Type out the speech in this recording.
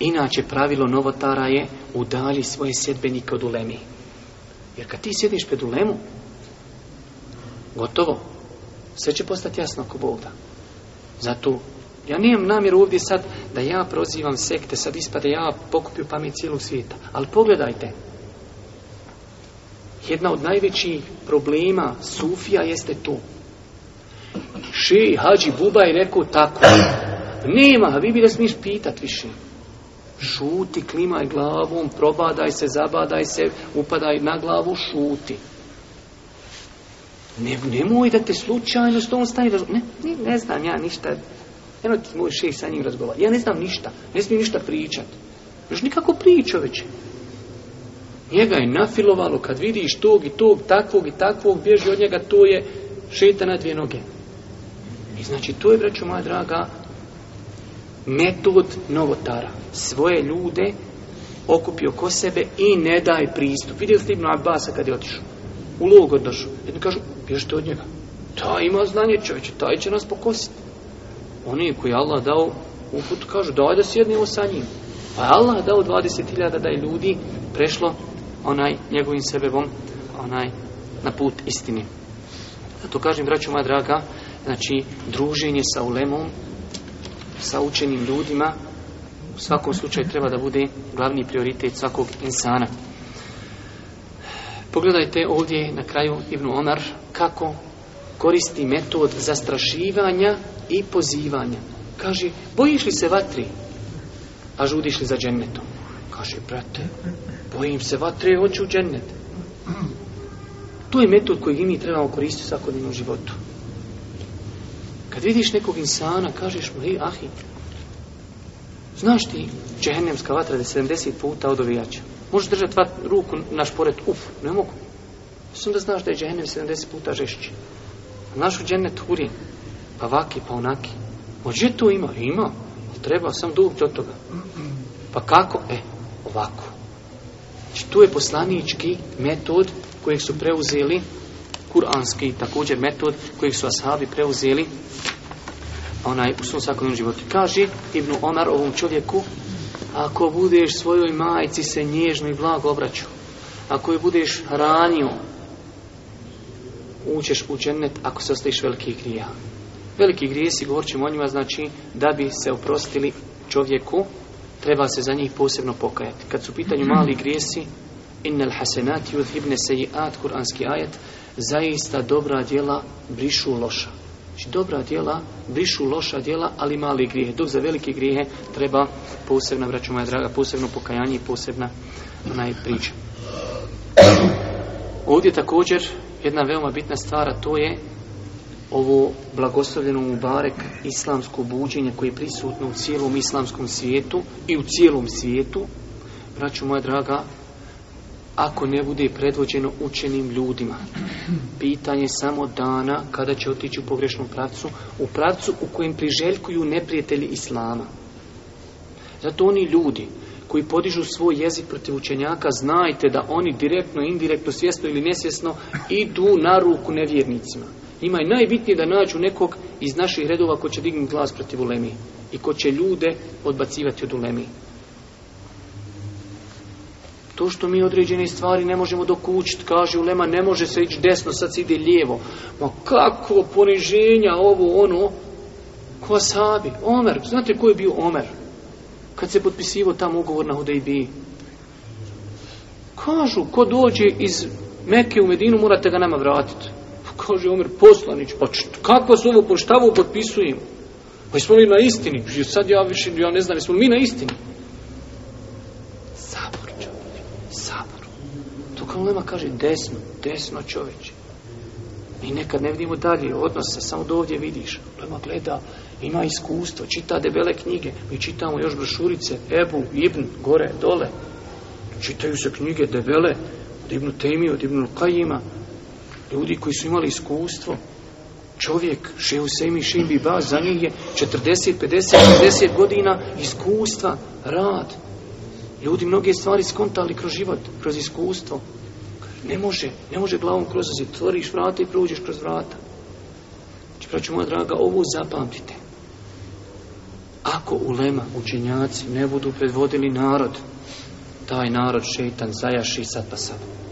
Inače, pravilo novotara je udalji svoje sjedbenike od ulemi. Jer kad ti sjediš pred ulemu, gotovo, sve će postati jasno ako bolda. Zato, ja nijem namjer ovdje sad da ja prozivam sekte, sad ispade ja pokupio pamet cijelog svijeta. Ali pogledajte, jedna od najvećih problema Sufija jeste tu. Ši, hađi, buba je rekao tako. Nema, vi bi da smiješ pitat više šuti, klimaj glavom, probadaj se, zabadaj se, upadaj na glavu, šuti. Ne, nemoj da te slučajno s tom stani razgovar. Ne, ne, ne znam ja ništa. Eno ti moj šeš sa njim razgovar. Ja ne znam ništa. Ne smijem ništa pričat. Još nikako pričao već. Njega je nafilovalo kad vidiš tog i tog, takvog i takvog, bježi od njega, to je šeta na dvije noge. I znači, to je, braću moja draga, metod novotara. Svoje ljude okupio ko sebe i ne daj pristup. Vidio ste Ibnu Abbasa kad je otišao. U logor došao. Jedni kažu, bježite od njega. Ta ima znanje čovječe, taj će nas pokositi. Oni koji Allah dao uput, kažu, daj da sjednimo sa njim. Pa je Allah dao 20.000 da je ljudi prešlo onaj njegovim sebevom onaj, na put istini. Zato kažem, braću moja draga, znači, druženje sa ulemom, sa učenim ljudima u svakom slučaju treba da bude glavni prioritet svakog insana. Pogledajte ovdje na kraju Ibnu Omar kako koristi metod zastrašivanja i pozivanja. Kaže, bojiš li se vatri, a žudiš li za džennetom? Kaže, brate, bojim se vatri, hoću u džennet. To je metod koji mi trebamo koristiti u svakodnevnom životu. Kad vidiš nekog insana, kažeš mu, hej, ahi, znaš ti, džehennemska vatra je 70 puta od ovijača. Možeš držati vat, ruku naš pored, uf, ne mogu. Mislim da znaš da je džehennem 70 puta žešći. A našu džennet hurje, pa vaki, pa onaki. Može to ima? Ima. Ali treba sam dubiti od toga. Pa kako? E, ovako. Znači, tu je poslanički metod kojeg su preuzeli kuranski također metod kojeg su ashabi preuzeli onaj u svom svakodnom životu. Kaže Ibnu Omar ovom čovjeku, ako budeš svojoj majci se nježno i blago obraćao, ako je budeš ranio, učeš u džennet ako se ostaviš veliki grija. Veliki grije si, govorit ćemo o njima, znači da bi se oprostili čovjeku, treba se za njih posebno pokajati. Kad su pitanju mali grijesi, innal hasenati yuthibne sayiat kuranski ajet zaista dobra djela brišu loša znači dobra djela brišu loša djela ali mali grijeh dok za velike grijehe treba posebna vraćamo moja draga posebno pokajanje i posebna najpriča ovdje također jedna veoma bitna stvara to je ovo blagoslovljeno mubarek islamsko buđenje koje je prisutno u cijelom islamskom svijetu i u cijelom svijetu braću moja draga ako ne bude predvođeno učenim ljudima. Pitanje samo dana kada će otići u pogrešnom pravcu, u pravcu u kojem priželjkuju neprijatelji Islama. Zato oni ljudi koji podižu svoj jezik protiv učenjaka, znajte da oni direktno, indirektno, svjesno ili nesvjesno idu na ruku nevjernicima. Ima je najbitnije da nađu nekog iz naših redova ko će digniti glas protiv ulemi i ko će ljude odbacivati od ulemi. To što mi određene stvari ne možemo dokućiti, kaže Ulema, ne može se ići desno, sad se ide lijevo. Ma kako poniženja ovo, ono, ko sabi? Omer, znate ko je bio Omer? Kad se potpisivo tam ugovor na Hudejbi. Kažu, ko dođe iz Meke u Medinu, morate ga nama vratiti. Pa kaže Omer, poslanić, pa čt, kako se ovo, po šta ovo potpisujemo? Pa smo li na istini? Sad ja više, ja ne znam, smo mi na istini? sabor. To kao lema kaže, desno, desno čoveče. Mi nekad ne vidimo dalje odnose, samo do ovdje vidiš. Lema gleda, ima iskustvo, čita debele knjige. Mi čitamo još brošurice, Ebu, Ibn, gore, dole. Čitaju se knjige debele, od Ibnu Temi, od Ibnu Kajima. Ljudi koji su imali iskustvo, čovjek, Šehu Sejmi, Šimbi Ba, za njih je 40, 50, 50 godina iskustva, rad, Ljudi mnoge stvari skontali kroz život, kroz iskustvo. Ne može, ne može glavom kroz zazit. Tvoriš vrata i pruđeš kroz vrata. Znači, praću moja draga, ovo zapamtite. Ako ulema, učenjaci, ne budu predvodili narod, taj narod šetan zajaši sad pa sad.